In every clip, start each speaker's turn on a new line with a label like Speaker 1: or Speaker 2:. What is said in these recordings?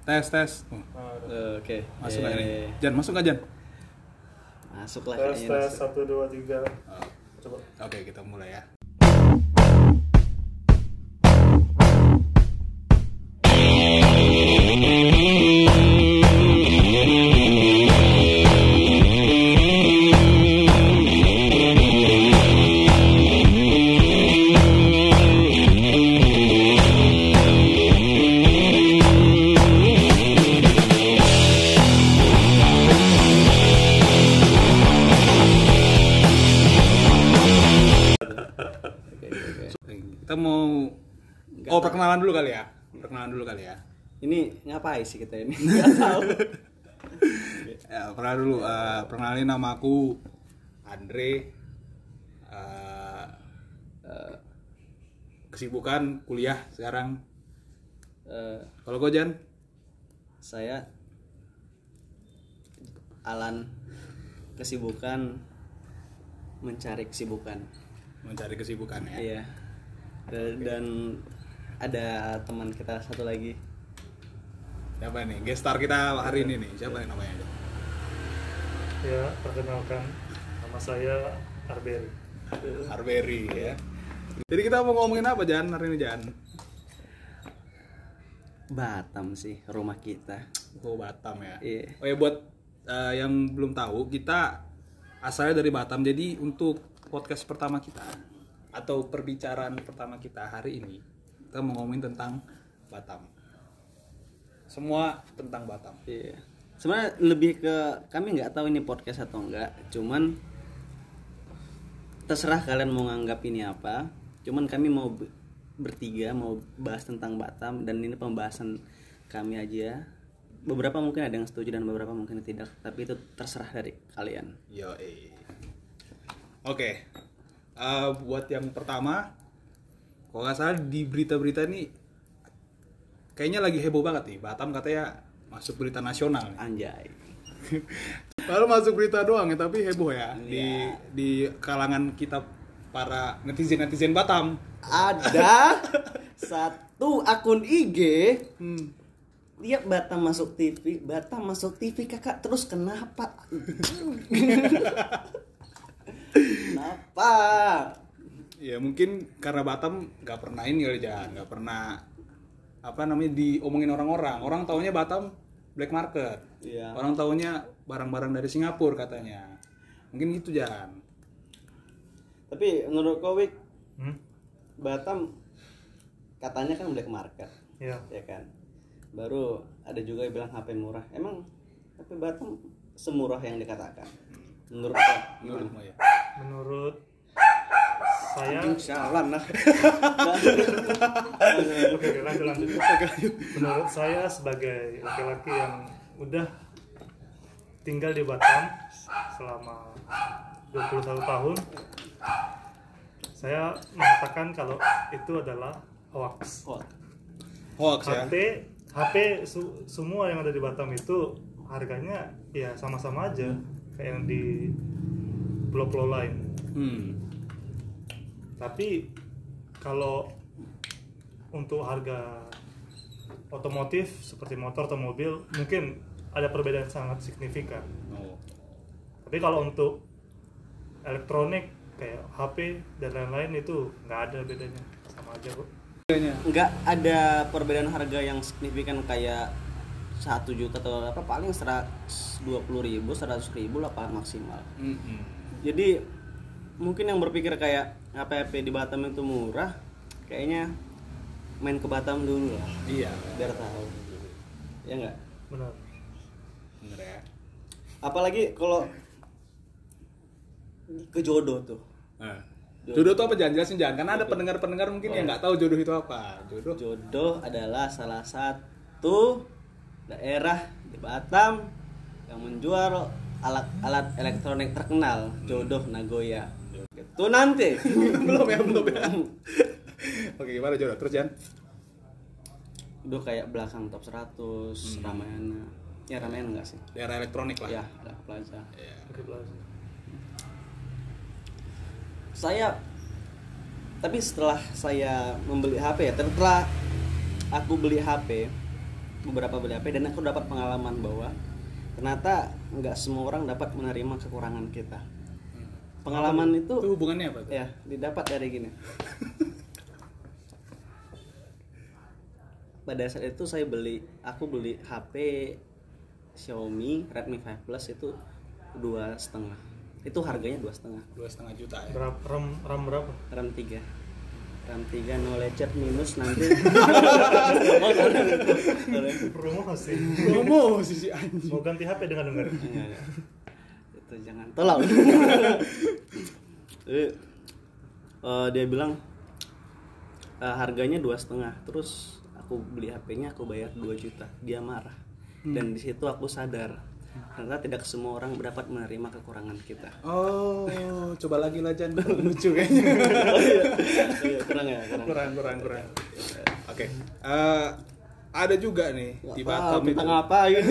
Speaker 1: Tes tes. Oh,
Speaker 2: Eh, Oke.
Speaker 1: masuk nggak
Speaker 2: Eh,
Speaker 1: ini? Jan, masuk nggak Jan?
Speaker 2: Masuk lah
Speaker 3: tes tes satu dua tiga
Speaker 1: Oh,
Speaker 3: coba
Speaker 1: Oke, kita mulai ya. Perkenalan dulu kali ya. Perkenalan dulu kali ya.
Speaker 2: Ini ngapain sih kita ini? Nggak tahu.
Speaker 1: Ya, perkenalan dulu. Eh, perkenalin nama aku Andre. Eh, eh, kesibukan kuliah sekarang.
Speaker 2: Eh,
Speaker 1: Kalau gue Jan,
Speaker 2: saya Alan kesibukan mencari kesibukan.
Speaker 1: mencari kesibukan ya.
Speaker 2: Iya. Dan, dan ada teman kita satu lagi.
Speaker 1: Siapa nih? Guest star kita hari ini nih. Siapa yang namanya?
Speaker 3: Ya perkenalkan nama saya Arberi
Speaker 1: Arberi ya. Jadi kita mau ngomongin apa Jan hari ini Jan?
Speaker 2: Batam sih rumah kita.
Speaker 1: Oh Batam ya.
Speaker 2: Iya.
Speaker 1: Oh ya buat eh, yang belum tahu kita asalnya dari Batam. Jadi untuk podcast pertama kita atau perbicaraan pertama kita hari ini kita mau ngomongin tentang Batam. Semua tentang Batam.
Speaker 2: Iya. Sebenarnya lebih ke kami nggak tahu ini podcast atau enggak, cuman terserah kalian mau nganggap ini apa. Cuman kami mau be- bertiga mau bahas tentang Batam dan ini pembahasan kami aja. Beberapa mungkin ada yang setuju dan beberapa mungkin tidak, tapi itu terserah dari kalian.
Speaker 1: Yo Oke. Eh, buat yang pertama, kalau nggak salah di berita-berita ini kayaknya lagi heboh banget nih. Batam katanya masuk berita nasional. nih.
Speaker 2: Anjay.
Speaker 1: Lalu masuk berita doang ya, tapi heboh ya di
Speaker 2: Iya.
Speaker 1: di kalangan kita para netizen netizen Batam.
Speaker 2: Ada satu akun IG
Speaker 1: Hmm.
Speaker 2: Lihat Batam masuk TV, Batam masuk TV kakak terus kenapa? kenapa?
Speaker 1: Ya mungkin karena Batam nggak pernah ini kali jangan, nggak pernah apa namanya diomongin orang-orang. Orang taunya Batam black market.
Speaker 2: Iya.
Speaker 1: Orang taunya barang-barang dari Singapura katanya. Mungkin gitu jangan.
Speaker 2: Tapi menurut kau Wik,
Speaker 3: hmm?
Speaker 2: Batam katanya kan black market,
Speaker 3: ya
Speaker 2: ya kan? Baru ada juga yang bilang HP murah. Emang HP Batam semurah yang dikatakan? Menurut?
Speaker 1: Menurutmu ya.
Speaker 3: menurut saya
Speaker 2: Anjing, Sialan lah.
Speaker 3: oke oke, lanjut lanjut menurut saya sebagai laki-laki yang udah tinggal di Batam selama 21 tahun saya mengatakan kalau itu adalah hoax
Speaker 1: Hoax ya.
Speaker 3: HP HP su- semua yang ada di Batam itu harganya ya sama-sama aja kayak yang di pulau-pulau lain.
Speaker 1: Hmm.
Speaker 3: Tapi kalau untuk harga otomotif seperti motor atau mobil mungkin ada perbedaan sangat signifikan.
Speaker 1: Oh.
Speaker 3: Tapi kalau untuk elektronik kayak HP dan lain-lain itu nggak ada bedanya sama aja kok.
Speaker 2: nggak ada perbedaan harga yang signifikan kayak satu juta atau apa paling seratus dua puluh ribu seratus ribu lah paling maksimal
Speaker 1: Mm-mm.
Speaker 2: jadi mungkin yang berpikir kayak HP-HP di Batam itu murah kayaknya main ke Batam dulu lah
Speaker 1: Iya.
Speaker 2: biar tahu ya nggak
Speaker 3: Benar.
Speaker 1: Bener ya.
Speaker 2: apalagi kalau ke jodoh tuh
Speaker 1: Nah. Jodoh itu apa jangan jelasin jangan karena ada pendengar-pendengar mungkin yang nggak tahu jodoh itu apa. Jodoh.
Speaker 2: jodoh adalah salah satu daerah di Batam yang menjual alat-alat elektronik terkenal jodoh Nagoya itu nanti
Speaker 1: belum ya, belum ya. Oke, gimana jodoh? Terus Jan?
Speaker 2: udah kayak belakang top 100 Ramayana ya Ramayana enggak sih
Speaker 1: Daerah elektronik lah.
Speaker 2: ya ada plaza
Speaker 1: Iya.
Speaker 3: Oke, Plaza.
Speaker 2: saya tapi setelah saya membeli HP ya setelah aku beli HP beberapa beli HP dan aku dapat pengalaman bahwa ternyata nggak semua orang dapat menerima kekurangan kita pengalaman itu
Speaker 1: Itu hubungannya apa tuh?
Speaker 2: ya didapat dari gini pada saat itu saya beli aku beli HP Xiaomi Redmi 5 Plus itu dua setengah itu harganya dua setengah
Speaker 1: Dua setengah juta ya.
Speaker 3: Berapa RAM RAM berapa?
Speaker 2: RAM 3 RAM 3 no lecet minus nanti
Speaker 3: Promosi.
Speaker 1: Promo sisi anjing.
Speaker 3: Mau ganti HP dengan dengar.
Speaker 2: Enggak, enggak. itu jangan tolong Jadi, eh, dia bilang eh, harganya dua setengah terus aku beli HP-nya aku bayar 2 juta dia marah dan di situ aku sadar ternyata tidak semua orang dapat menerima kekurangan kita
Speaker 1: Oh, coba lagi lah Jan. Lucu kayaknya.
Speaker 2: Oh iya, kurang ya kurang
Speaker 1: kurang kurang kurang. Oke. Eh, ada juga nih di Batam itu.
Speaker 2: apa gitu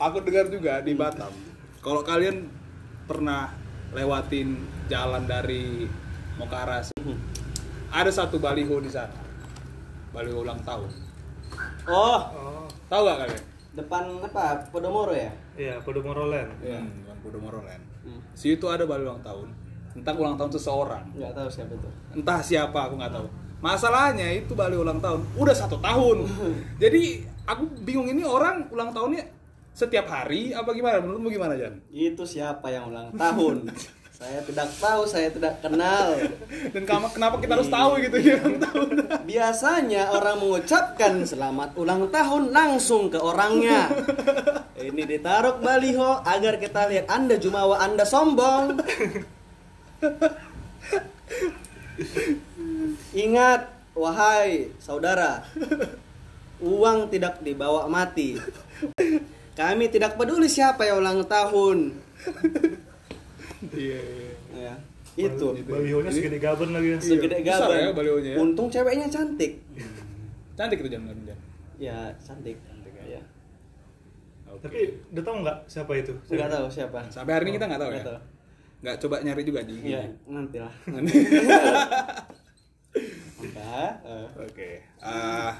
Speaker 1: Aku dengar juga di Batam. Kalau kalian pernah lewatin jalan dari Mokaras, ada satu baliho di sana. Baliho ulang tahun.
Speaker 2: oh
Speaker 3: Oh,
Speaker 1: Tahu gak kalian?
Speaker 2: depan apa Podomoro ya
Speaker 3: iya, Podomoro Land.
Speaker 1: Iya, yang Podomoro Land.
Speaker 2: Hmm.
Speaker 1: Di situ ada baliho ulang tahun. Tentang ulang tahun seseorang.
Speaker 2: nggak tahu siapa itu
Speaker 1: entah siapa aku nggak tahu masalahnya itu balik ulang tahun udah satu tahun. Jadi aku bingung ini orang ulang tahunnya setiap hari apa gimana? Menurutmu gimana Jan?
Speaker 2: Itu siapa yang ulang tahun? Saya tidak tahu saya tidak kenal.
Speaker 1: Dan kenapa kita harus tahu gitu ulang tahun?
Speaker 2: Biasanya orang mengucapkan selamat ulang tahun langsung ke orangnya. Ini ditaruh baliho agar kita lihat Anda jumawa Anda sombong. Ingat, wahai saudara, uang tidak dibawa mati. Kami tidak peduli siapa yang ulang tahun.
Speaker 1: iya iya
Speaker 2: Ya, itu.
Speaker 3: Balihonya segede gaban lagi.
Speaker 2: Segede
Speaker 1: besar
Speaker 2: gaban.
Speaker 1: ya balihonya ya.
Speaker 2: Untung ceweknya cantik.
Speaker 1: cantik itu Jan Jan Jan.
Speaker 2: Ya, cantik.
Speaker 1: Cantik
Speaker 2: Ya.
Speaker 1: ya. Oke.
Speaker 3: Tapi udah tahu nggak siapa itu?
Speaker 2: Nggak tahu siapa.
Speaker 1: sampai hari ini kita nggak tahu ya
Speaker 2: Nggak tahu.
Speaker 1: nggak coba nyari juga di
Speaker 2: Iya, nanti eh,
Speaker 1: oke Ah,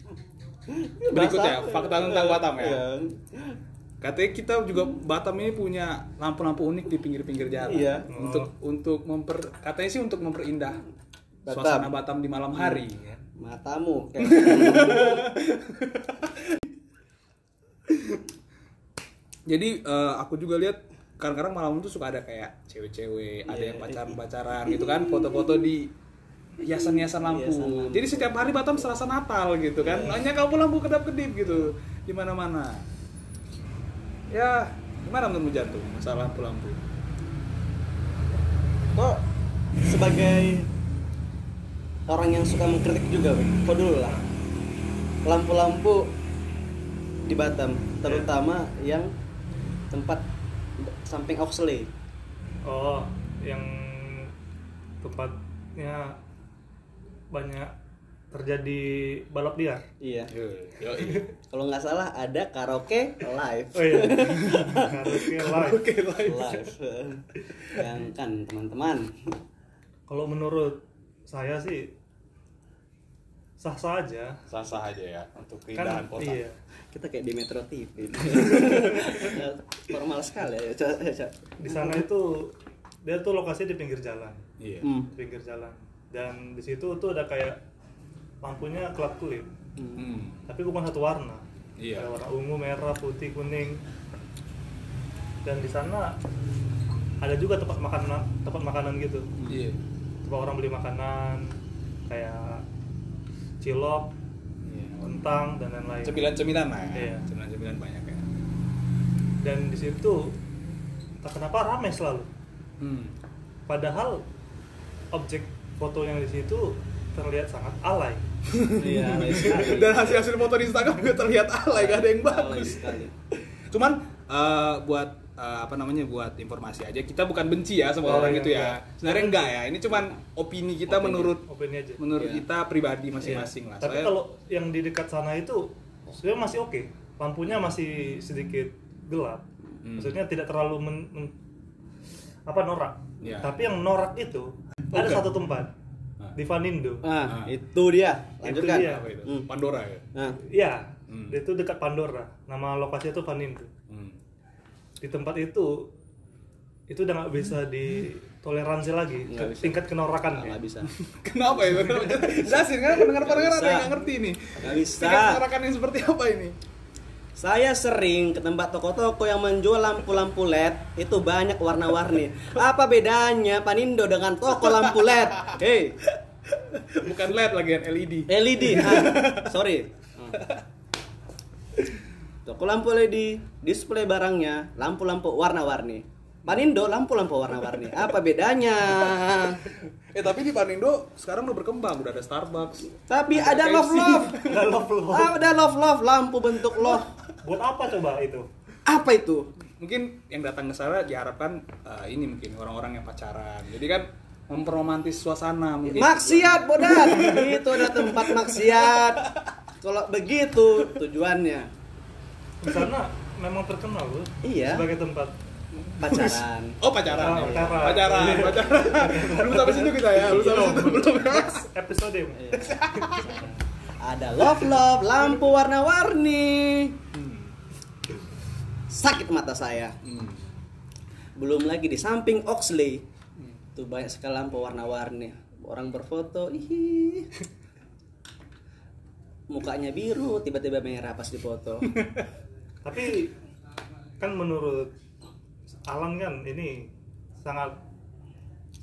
Speaker 1: berikutnya fakta tentang Batam ya
Speaker 2: Iya.
Speaker 1: Katanya kita juga Batam ini punya lampu-lampu unik di pinggir-pinggir jalan.
Speaker 2: Iya.
Speaker 1: Untuk untuk memper katanya sih untuk memperindah
Speaker 2: Batam.
Speaker 1: suasana Batam di malam hari. ya.
Speaker 2: Matamu. kayak-
Speaker 1: Jadi eh, aku juga lihat kadang-kadang malam itu suka ada kayak cewek-cewek, ada
Speaker 2: Iya.
Speaker 1: yang pacaran-pacaran gitu kan, foto-foto di hiasan-hiasan lampu.
Speaker 2: Hiasan lampu.
Speaker 1: Jadi setiap hari Batam serasa Natal gitu kan. Hanya kamu lampu kedap-kedip gitu di mana-mana. Ya, gimana menurutmu jantung masalah lampu-lampu?
Speaker 2: Kok sebagai orang yang suka mengkritik juga, kok dulu lah. Lampu-lampu di Batam, terutama yang tempat samping Oxley.
Speaker 3: Oh, yang tempatnya banyak terjadi balap liar.
Speaker 2: Iya.
Speaker 1: Yo,
Speaker 2: Kalau nggak salah ada karaoke live.
Speaker 3: Oh iya. Karaoke live.
Speaker 1: Oke, live.
Speaker 2: live. yang kan teman-teman.
Speaker 3: Kalau menurut saya sih sah-sah aja.
Speaker 1: Sah-sah aja ya untuk
Speaker 3: Kan
Speaker 1: keindahan kota.
Speaker 3: iya.
Speaker 2: Kita kayak di Metro TV. Formal sekali ya.
Speaker 3: Di sana itu dia tuh lokasinya di pinggir jalan.
Speaker 1: Iya.
Speaker 2: Hmm.
Speaker 3: Di pinggir jalan. Dan di situ tuh ada kayak lampunya kelap kulit,
Speaker 1: Hmm.
Speaker 3: tapi bukan satu warna.
Speaker 1: Iya.
Speaker 3: Ada warna ungu, merah, putih, kuning. Dan di sana ada juga tempat makanan tempat makanan gitu.
Speaker 1: Iya.
Speaker 3: Tempat orang beli makanan kayak cilok,
Speaker 1: Iya.
Speaker 3: kentang dan lain-lain.
Speaker 1: Cemilan-cemilan lah ya.
Speaker 3: Iya.
Speaker 1: Cemilan-cemilan banyak ya.
Speaker 3: Dan di situ entah kenapa ramai selalu.
Speaker 1: Hmm.
Speaker 3: Padahal objek foto yang di situ terlihat sangat alay.
Speaker 2: Iya, alay.
Speaker 1: Dan hasil-hasil foto di Instagram juga terlihat alay, gak ada yang bagus. Cuman eh, buat eh, apa namanya buat informasi aja, kita bukan benci ya sama
Speaker 3: Oh,
Speaker 1: orang
Speaker 3: iya,
Speaker 1: gitu ya.
Speaker 3: iya.
Speaker 1: Sebenarnya enggak ya. Ini cuman opini kita
Speaker 2: Opini.
Speaker 1: menurut
Speaker 3: Opini aja.
Speaker 1: menurut
Speaker 2: Iya.
Speaker 1: kita pribadi masing-masing
Speaker 3: Iya.
Speaker 1: lah.
Speaker 3: Tapi
Speaker 1: Soalnya-
Speaker 3: kalau yang di dekat sana itu sebenarnya masih oke. Lampunya masih sedikit gelap.
Speaker 1: Hmm.
Speaker 3: Maksudnya tidak terlalu men- men- apa norak.
Speaker 1: Iya.
Speaker 3: Tapi yang norak itu ada
Speaker 1: Bukan.
Speaker 3: satu tempat di Vanindo.
Speaker 2: Ah, itu dia. Lanjutkan.
Speaker 3: dia.
Speaker 1: Apa itu?
Speaker 2: Hmm.
Speaker 1: Pandora ya.
Speaker 2: Nah,
Speaker 3: Iya,
Speaker 1: Hmm.
Speaker 3: itu dekat Pandora. Nama lokasinya itu Vanindo.
Speaker 1: Hmm.
Speaker 3: Di tempat itu itu udah nggak bisa ditoleransi lagi ke-
Speaker 2: bisa.
Speaker 3: tingkat kenorakan
Speaker 2: nggak bisa.
Speaker 1: Kenapa itu? Jelasin kan pendengar-pendengar ada
Speaker 2: Nggak
Speaker 1: yang nggak ngerti nih.
Speaker 2: Nggak bisa.
Speaker 1: Tingkat penerakan yang seperti apa ini?
Speaker 2: Saya sering ke tempat toko-toko yang menjual lampu-lampu LED itu banyak warna-warni. Apa bedanya Panindo dengan toko lampu LED? Hei,
Speaker 1: Bukan LED lagi kan LED.
Speaker 2: LED. Ah, sorry. Hmm. Toko lampu LED, display barangnya lampu-lampu warna-warni. Panindo lampu-lampu warna-warni. Apa bedanya?
Speaker 1: Eh tapi di Panindo sekarang udah berkembang, udah ada Starbucks.
Speaker 2: Tapi ada love love.
Speaker 3: Nggak love love.
Speaker 2: Ada love love lampu bentuk love.
Speaker 3: Buat apa coba itu
Speaker 2: Apa itu?
Speaker 1: Mungkin yang datang ke sana diharapkan eh, ini mungkin orang-orang yang pacaran. Jadi kan memperromantis suasana mungkin.
Speaker 2: Maksiat bodat. Itu ada tempat maksiat. Kalau begitu tujuannya
Speaker 3: di sana memang terkenal loh
Speaker 2: Iya.
Speaker 3: sebagai tempat
Speaker 2: pacaran.
Speaker 1: Oh pacaran.
Speaker 3: Oh,
Speaker 1: ya.
Speaker 3: pacaran.
Speaker 1: Pacaran, pacaran. belum sampai situ kita ya, belum sampai situ belum.
Speaker 3: episode
Speaker 2: Iya. Ada love love lampu warna-warni. Sakit mata saya.
Speaker 1: Hmm.
Speaker 2: Belum lagi di samping Oxley. Tuh banyak sekali lampu warna-warni. Orang berfoto, ih. Mukanya biru, tiba-tiba merah pas difoto.
Speaker 3: tapi kan menurut Alan kan ini sangat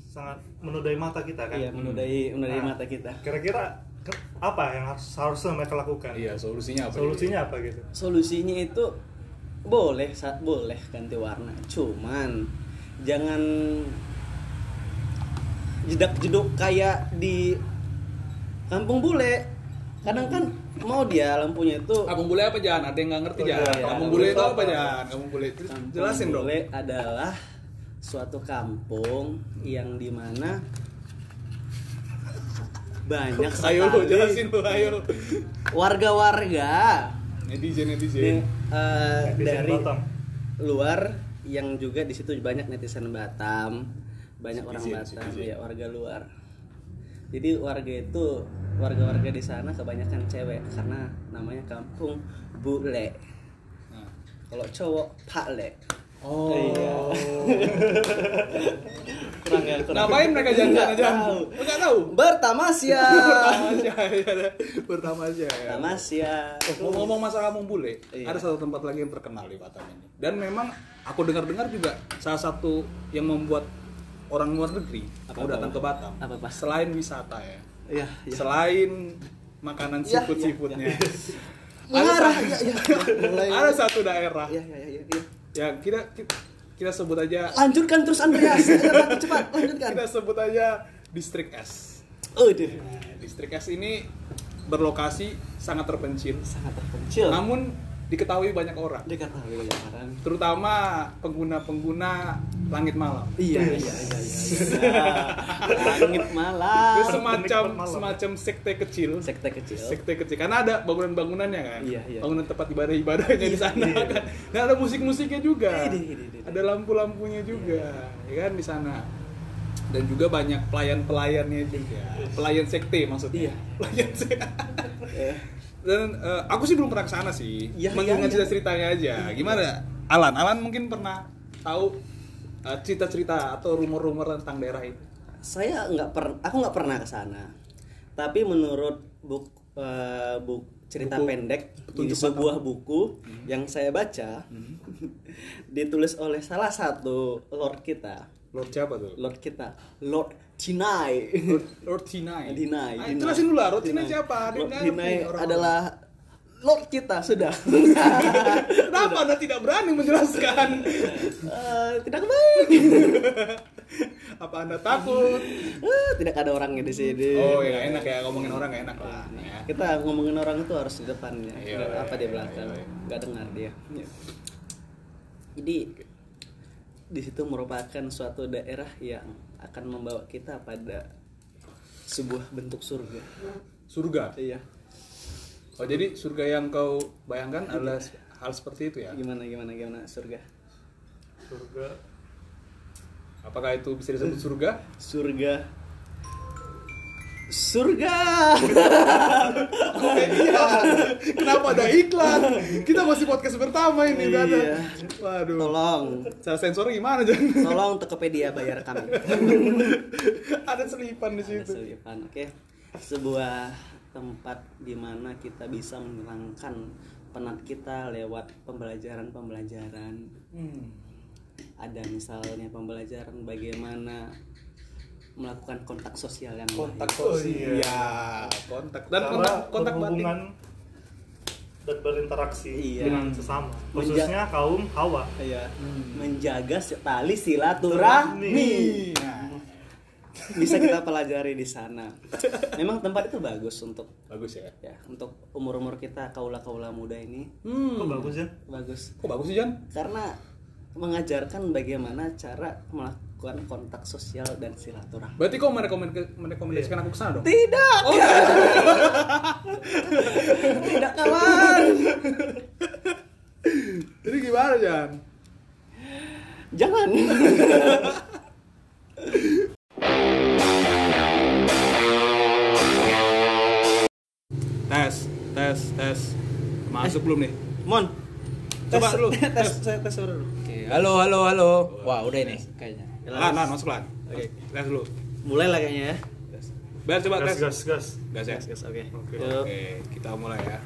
Speaker 3: sangat menodai mata kita kan
Speaker 2: Iya, menodai menodai
Speaker 3: Nah.
Speaker 2: mata kita.
Speaker 3: kira-kira apa yang harus harusnya mereka lakukan
Speaker 1: Iya, solusinya apa?
Speaker 3: solusinya apa gitu
Speaker 2: Solusinya itu boleh saat boleh ganti warna, cuman jangan jedak jeduk kayak di kampung bule. Kadang kan mau dia lampunya itu
Speaker 1: Kampung bule apa jangan? Ada yang nggak ngerti
Speaker 3: Oh,
Speaker 1: jangan.
Speaker 3: iya.
Speaker 1: Kampung bule itu apa jangan? Kampung bule itu
Speaker 2: Kampung
Speaker 1: jelasin dong.
Speaker 2: bule adalah suatu kampung yang di mana banyak
Speaker 1: Ayo
Speaker 2: sekali
Speaker 1: jelasin lu, ayo.
Speaker 2: warga-warga
Speaker 1: Netizen
Speaker 2: di-
Speaker 1: netizen.
Speaker 2: eh,
Speaker 3: Netizen
Speaker 2: dari
Speaker 3: Batam.
Speaker 2: luar yang juga di situ banyak netizen Batam, banyak orang
Speaker 1: Citizen,
Speaker 2: Batam,
Speaker 1: citizen.
Speaker 2: ya warga luar. Jadi warga itu warga-warga di sana kebanyakan cewek karena namanya kampung bule.
Speaker 1: Nah.
Speaker 2: Kalau cowok pakle.
Speaker 1: Oh.
Speaker 2: Iya. kurang ya, kurang.
Speaker 1: Ngapain mereka jalan
Speaker 2: Nggak
Speaker 1: jalan?
Speaker 2: tahu.
Speaker 1: Enggak tahu.
Speaker 2: Bertamasya.
Speaker 1: Pertama aja, ya. Pertama aja ya.
Speaker 2: Tamasya.
Speaker 1: Oh, ngomong masalah kampung bule,
Speaker 2: Iya.
Speaker 1: ada satu tempat lagi yang terkenal di Batam ini. Dan memang aku dengar-dengar juga salah satu yang membuat orang luar negeri
Speaker 2: Apa,
Speaker 1: mau datang
Speaker 2: apa?
Speaker 1: ke Batam.
Speaker 2: Apa, apa?
Speaker 1: Selain wisata ya.
Speaker 2: Iya, iya.
Speaker 1: Selain makanan
Speaker 2: Ya,
Speaker 1: seafood
Speaker 2: ya,
Speaker 1: seafoodnya.
Speaker 2: Mengarah, ya, ya. Mulai.
Speaker 1: Ada satu daerah
Speaker 2: Ya, ya, ya, ya, ya.
Speaker 1: yang kita kita, kita sebut aja
Speaker 2: Lanjutkan terus Andreas. Cepat, lanjutkan.
Speaker 1: kita sebut aja distrik S.
Speaker 2: Oh, deh.
Speaker 1: Distrik S ini berlokasi sangat terpencil,
Speaker 2: Sangat terpencil.
Speaker 1: namun diketahui banyak orang,
Speaker 2: kali banyak orang.
Speaker 1: terutama pengguna-pengguna langit malam.
Speaker 2: Iya, iya, iya, iya. iya. Langit
Speaker 1: Itu
Speaker 2: malam.
Speaker 1: semacam
Speaker 3: penikmat malam.
Speaker 1: semacam sekte kecil.
Speaker 2: Sekte kecil.
Speaker 1: Sekte kecil karena ada bangunan-bangunannya kan.
Speaker 2: Iya, iya.
Speaker 1: Bangunan tempat ibadah-ibadahnya di sana kan. Dan ada musik-musiknya juga.
Speaker 2: Ide, ide, ide.
Speaker 1: Ada lampu-lampunya juga, ya kan di sana. Dan juga banyak pelayan-pelayannya juga. Pelayan sekte maksudnya.
Speaker 2: Iya.
Speaker 1: Pelayan sekte. Dan eh, aku sih belum pernah ke sana sih.
Speaker 2: Iya,
Speaker 1: Mendengar
Speaker 2: iya, iya.
Speaker 1: cerita-ceritanya aja. Gimana? Alan, Alan mungkin pernah tahu eh, cerita-cerita atau rumor-rumor tentang daerah itu.
Speaker 2: Saya nggak per, aku nggak pernah ke sana. Tapi menurut buk, eh, buk cerita
Speaker 1: Buku
Speaker 2: pendek di sebuah buku yang saya baca ditulis oleh salah satu lord kita,
Speaker 1: Lord siapa tuh?
Speaker 2: lord kita, Lord Tinai.
Speaker 1: Lord, Tinai.
Speaker 2: Dinai,
Speaker 1: Ah,
Speaker 2: Dinai.
Speaker 1: Jelasin dulu lah, Lord
Speaker 2: Dinai.
Speaker 1: siapa?
Speaker 2: Lord
Speaker 1: orang-orang.
Speaker 2: adalah Lord kita sudah.
Speaker 1: Kenapa Anda tidak berani menjelaskan?
Speaker 2: Eh, tidak baik.
Speaker 1: Apa Anda takut?
Speaker 2: Eh, tidak ada orangnya di sini.
Speaker 1: Oh ya enak ya ngomongin orang gak enak lah. Ya.
Speaker 2: Kita ngomongin orang itu harus di depannya, nggak
Speaker 1: iya,
Speaker 2: apa di
Speaker 1: iya,
Speaker 2: belakang,
Speaker 1: iya, iya.
Speaker 2: nggak dengar dia. Jadi di situ merupakan suatu daerah yang akan membawa kita pada sebuah bentuk surga.
Speaker 1: Surga.
Speaker 2: Iya.
Speaker 1: Oh jadi surga yang kau bayangkan adalah hal seperti itu ya?
Speaker 2: Gimana gimana gimana surga?
Speaker 3: surga
Speaker 1: Apakah itu bisa disebut surga?
Speaker 2: Surga surga
Speaker 1: Komedia. Kenapa ada iklan? Kita masih podcast pertama ini ada.
Speaker 2: Iya.
Speaker 1: Waduh.
Speaker 2: tolong
Speaker 1: Cara sensor gimana Jan?
Speaker 2: tolong Tokopedia bayar kami
Speaker 1: ada selipan di
Speaker 2: Ada
Speaker 1: situ.
Speaker 2: selipan oke sebuah tempat di mana kita bisa menghilangkan penat kita lewat pembelajaran-pembelajaran
Speaker 1: Hmm.
Speaker 2: ada misalnya pembelajaran bagaimana melakukan kontak sosial yang
Speaker 1: Kontak
Speaker 2: baik.
Speaker 3: Oh,
Speaker 1: sosial.
Speaker 3: iya.
Speaker 1: Ya, kontak dan
Speaker 3: Cara
Speaker 1: kontak kontak batin.
Speaker 3: dan berinteraksi
Speaker 2: Iya.
Speaker 3: dengan sesama
Speaker 2: Menja-
Speaker 3: khususnya kaum hawa
Speaker 2: Iya. menjaga tali silaturahmi.
Speaker 1: Nah,
Speaker 2: bisa kita pelajari di sana memang tempat itu bagus untuk
Speaker 1: bagus ya.
Speaker 2: ya untuk umur umur kita kaula kaula muda ini
Speaker 1: Hmm.
Speaker 3: kok bagus ya
Speaker 2: bagus
Speaker 1: Kok bagus sih Jan?
Speaker 2: karena mengajarkan bagaimana cara melakukan kontak sosial dan silaturahmi
Speaker 1: Berarti kau merekomend- merekomendasikan aku ke sana dong?
Speaker 2: tidak
Speaker 1: Oh,
Speaker 2: tidak kawan
Speaker 1: jadi gimana Jan?
Speaker 2: jangan
Speaker 1: Tes, tes, tes. Masuk belum nih?
Speaker 2: mon
Speaker 1: Coba
Speaker 2: tes,
Speaker 1: dulu.
Speaker 2: tes tes tes dulu
Speaker 4: Oke, halo halo halo. Wah, udah ini kayaknya.
Speaker 1: Lan, lan, masuk lan. Oke, tes dulu.
Speaker 2: mulai lah kayaknya ya
Speaker 1: Tes. Biar coba
Speaker 3: gas
Speaker 1: tes.
Speaker 3: gas gas
Speaker 1: Gas ya.
Speaker 2: Gas, gas, oke.
Speaker 1: Oke, kita mulai ya.